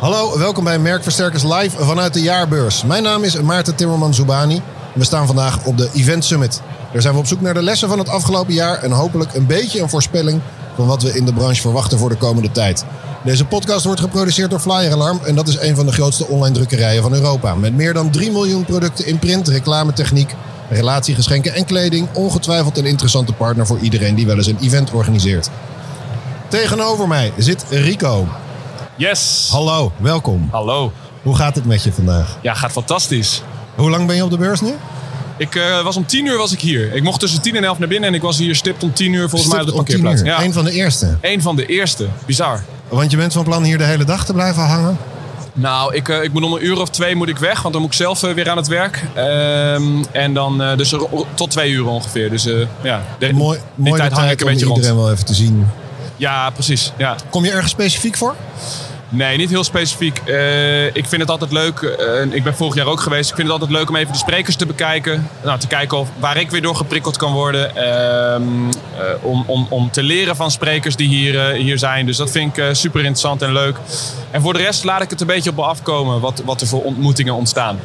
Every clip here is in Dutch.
Hallo, welkom bij Merkversterkers Live vanuit de jaarbeurs. Mijn naam is Maarten Timmerman Zoubani. We staan vandaag op de Event Summit. Daar zijn we op zoek naar de lessen van het afgelopen jaar en hopelijk een beetje een voorspelling van wat we in de branche verwachten voor de komende tijd. Deze podcast wordt geproduceerd door Flyer Alarm en dat is een van de grootste online drukkerijen van Europa. Met meer dan 3 miljoen producten in print, reclametechniek, relatiegeschenken en kleding. Ongetwijfeld een interessante partner voor iedereen die wel eens een event organiseert. Tegenover mij zit Rico. Yes. Hallo, welkom. Hallo. Hoe gaat het met je vandaag? Ja, gaat fantastisch. Hoe lang ben je op de beurs nu? Ik uh, was om tien uur was ik hier. Ik mocht tussen tien en elf naar binnen en ik was hier stipt om tien uur volgens Stipt mij op de om 10 parkeerplaats. Ja, Een van de eerste. Eén van de eerste. Bizar. Want je bent van plan hier de hele dag te blijven hangen? Nou, ik, eh, ik moet om een uur of twee moet ik weg, want dan moet ik zelf eh, weer aan het werk. Ehm, en dan eh, dus tot twee uur ongeveer. Dus eh, ja, de, Mooi, die mooi tijd hang ik om een beetje rond. iedereen wel even te zien. Ja, precies. Ja. Kom je ergens specifiek voor? Nee, niet heel specifiek. Eh, ik vind het altijd leuk. eh, ik ben vorig jaar ook geweest. Ik vind het altijd leuk om even de sprekers te bekijken. Nou, te kijken of, waar ik weer door geprikkeld kan worden. Ehm, eh, om, om, om te leren van sprekers die hier, hier zijn. Dus dat vind ik super interessant en leuk. En voor de rest laat ik het een beetje op me afkomen. Wat, wat er voor ontmoetingen ontstaan.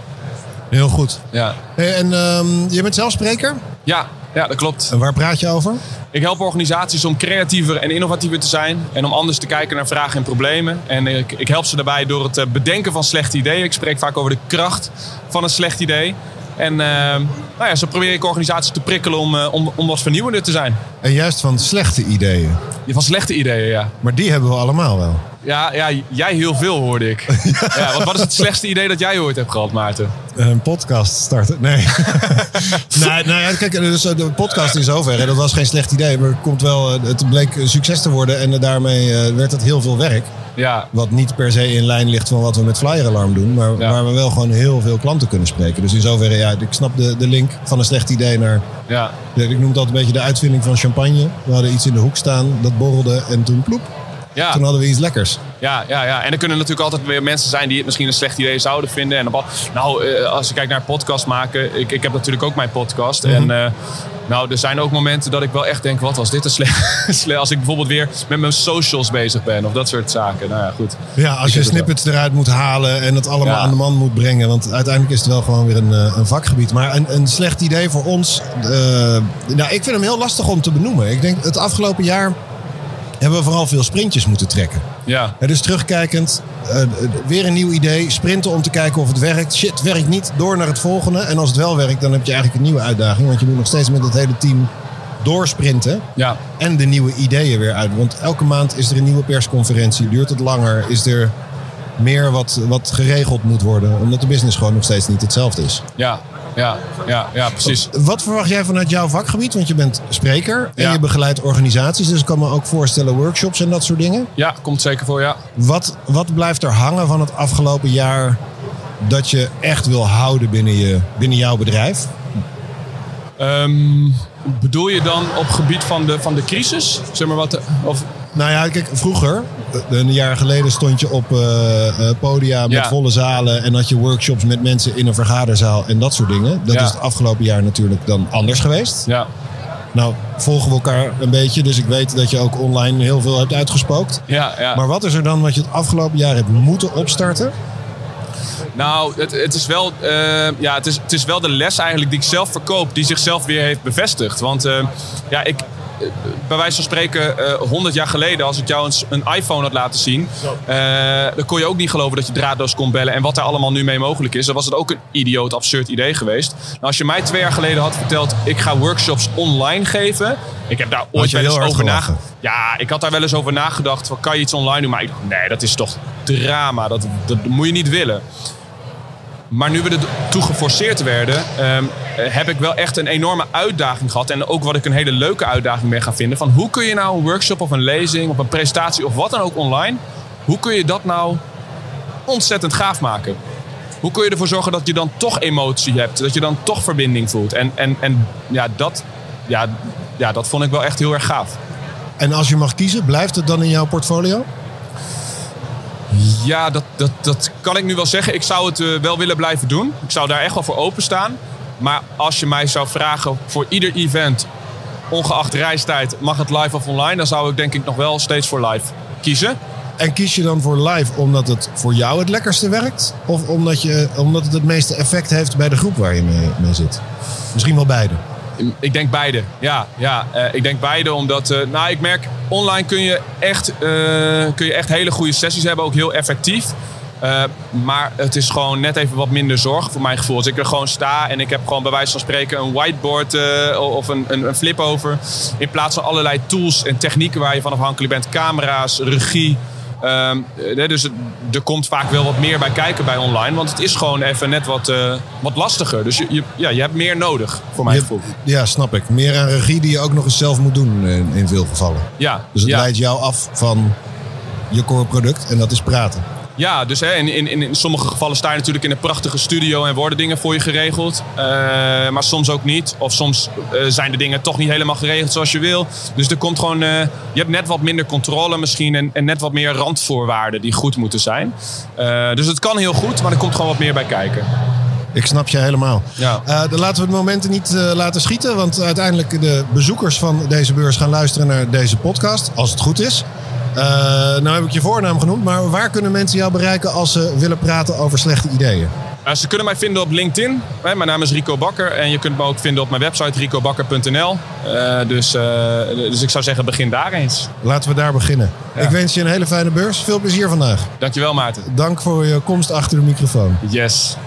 Heel goed. Ja, Hey, en ehm, je bent zelf spreker? ja, ja dat klopt. En waar praat je over? Ik help organisaties om creatiever en innovatiever te zijn. En om anders te kijken naar vragen en problemen. En ik, ik help ze daarbij door het eh, bedenken van slechte ideeën. Ik spreek vaak over de kracht van een slecht idee. En eh, nou ja, zo probeer ik organisaties te prikkelen om, eh, om, om wat vernieuwender te zijn. En juist van slechte ideeën. Van slechte ideeën, ja. Maar die hebben we allemaal wel. Ja, ja jij heel veel hoorde ik. Ja, wat, wat is het slechtste idee dat jij ooit hebt gehad, Maarten? Een podcast starten? Nee. nee, nou ja, kijk, dus eh, de podcast in zoverre, dat was geen slecht idee. Maar het, komt wel, eh, het bleek een succes te worden en eh, daarmee werd het heel veel werk. Ja, Wat niet per se in lijn ligt van wat we met Flyer Alarm doen. Maar Ja. waar we wel gewoon heel veel klanten kunnen spreken. Dus in zoverre, ja, ik snap de, de link van een slecht idee naar... ja, de- ik noem altijd een beetje de uitvinding van champagne. We hadden iets in de hoek staan, dat borrelde en toen ploep. ja. Toen hadden we iets lekkers. Ja, ja, ja. En er kunnen natuurlijk altijd weer mensen zijn die het misschien een slecht idee zouden vinden. En nou, eh, als je kijkt naar podcast maken. Ik, ik heb natuurlijk ook mijn podcast. En eh, nou, er zijn ook momenten dat ik wel echt denk: wat was dit een slecht. sle- als ik bijvoorbeeld weer met mijn socials bezig ben of dat soort zaken. Nou ja, goed. Ja, als je snippets eruit moet halen en het allemaal Ja. aan de man moet brengen. Want uiteindelijk is het wel gewoon weer een, eh, een vakgebied. Maar een, een slecht idee voor ons. nou, ik vind hem heel lastig om te benoemen. Ik denk het afgelopen jaar hebben we vooral veel sprintjes moeten trekken. Ja, dus terugkijkend, eh, eh, weer een nieuw idee. Sprinten om te kijken of het werkt. Shit, werkt niet. Door naar het volgende. En als het wel werkt, dan heb je eigenlijk een nieuwe uitdaging. Want je moet nog steeds met het hele team doorsprinten. ja, En de nieuwe ideeën weer uit. Want elke maand is er een nieuwe persconferentie. Duurt het langer? Is er meer wat, wat geregeld moet worden? Omdat de business gewoon nog steeds niet hetzelfde is. ja, ja, ja, ja, precies. Wat verwacht jij vanuit jouw vakgebied? Want je bent spreker en Ja. je begeleidt organisaties. Dus ik kan me ook voorstellen workshops en dat soort dingen. Ja, komt zeker voor, ja. Wat, wat blijft er hangen van het afgelopen jaar dat je echt wil houden binnen, je, binnen jouw bedrijf? Ehm, bedoel je dan op gebied van de, van de crisis? Zeg maar wat, de- of, Nou ja, kijk, vroeger, eh, een jaar geleden stond je op eh, podia met Ja. volle zalen en had je workshops met mensen in een vergaderzaal en dat soort dingen. Dat Ja. is het afgelopen jaar natuurlijk dan anders geweest. ja, Nou, volgen we elkaar een beetje, dus ik weet dat je ook online heel veel hebt uitgespookt. ja, ja. Maar wat is er dan wat je het afgelopen jaar hebt moeten opstarten? Nou, het, het, is wel, eh, ja, het, is, het is wel de les eigenlijk die ik zelf verkoop, die zichzelf weer heeft bevestigd. Want eh, ja, ik, eh, bij wijze van spreken, eh 100 jaar geleden, als ik jou eens een iPhone had laten zien, eh, dan kon je ook niet geloven dat je draadloos kon bellen en wat daar allemaal nu mee mogelijk is. Dan was het ook een idioot, absurd idee geweest. Nou, als je mij twee jaar geleden had verteld, ik ga workshops online geven, ik heb daar ooit wel eens over nagedacht. Ja, ik had daar wel eens over nagedacht. Van, kan je iets online doen? Maar ik dacht, nee, dat is toch drama. Dat, dat moet je niet willen. Maar nu we er toe geforceerd werden, ehm, eh, heb ik wel echt een enorme uitdaging gehad. En ook wat ik een hele leuke uitdaging ben gaan vinden. Van hoe kun je nou een workshop of een lezing of een presentatie of wat dan ook online. Hoe kun je dat nou ontzettend gaaf maken? Hoe kun je ervoor zorgen dat je dan toch emotie hebt? Dat je dan toch verbinding voelt? En, en, en ja, dat, ja, ja, dat vond ik wel echt heel erg gaaf. En als je mag kiezen, blijft het dan in jouw portfolio? Ja, dat, dat, dat kan ik nu wel zeggen. Ik zou het eh, wel willen blijven doen. Ik zou daar echt wel voor openstaan. Maar als je mij zou vragen voor ieder event, ongeacht reistijd, mag het live of online, dan zou ik denk ik nog wel steeds voor live kiezen. En kies je dan voor live omdat het voor jou het lekkerste werkt? Of omdat, je, omdat het het meeste effect heeft bij de groep waar je mee, mee zit? Misschien wel beide. Ik denk beide. Ja, ja eh, ik denk beide omdat... eh, nou, ik merk online kun je, echt, eh, kun je echt hele goede sessies hebben. Ook heel effectief. Maar het is gewoon net even wat minder zorg voor mijn gevoel. Als ik er gewoon sta en ik heb gewoon bij wijze van spreken een whiteboard of een, een, een flip over. In plaats van allerlei tools en technieken waar je van afhankelijk bent. Camera's, regie. Ehm, eh, dus het- er komt vaak wel wat meer bij kijken bij online. Want het is gewoon even net wat, eh, wat lastiger. Dus je, je, ja, je hebt meer nodig voor mijn Je- gevoel. ja, snap ik. Meer aan regie die je ook nog eens zelf moet doen eh, in, in veel gevallen. Ja, Dus het ja. leidt jou af van je core product en dat is praten. Ja, dus hè, in, in, in sommige gevallen sta je natuurlijk in een prachtige studio en worden dingen voor je geregeld. Eh, maar soms ook niet. Of soms eh, zijn de dingen toch niet helemaal geregeld zoals je wil. Dus er komt gewoon, eh, je hebt net wat minder controle misschien en, en net wat meer randvoorwaarden die goed moeten zijn. Dus het kan heel goed, maar er komt gewoon wat meer bij kijken. Ik snap je helemaal. Ja. Dan laten we de momenten niet laten schieten. Want uiteindelijk de bezoekers van deze beurs gaan luisteren naar deze podcast. Als het goed is. Eh, nou heb ik je voornaam genoemd. Maar waar kunnen mensen jou bereiken als ze willen praten over slechte ideeën? Eh, ze kunnen mij vinden op LinkedIn. Hè, mijn naam is Rico Bakker en je kunt me ook vinden op mijn website ricobakker.nl. Eh, dus, eh, dus ik zou zeggen, begin daar eens. Laten we daar beginnen. Ik wens je een hele fijne beurs. Veel plezier vandaag. Dankjewel Maarten. Dank voor je komst achter de microfoon. Yes.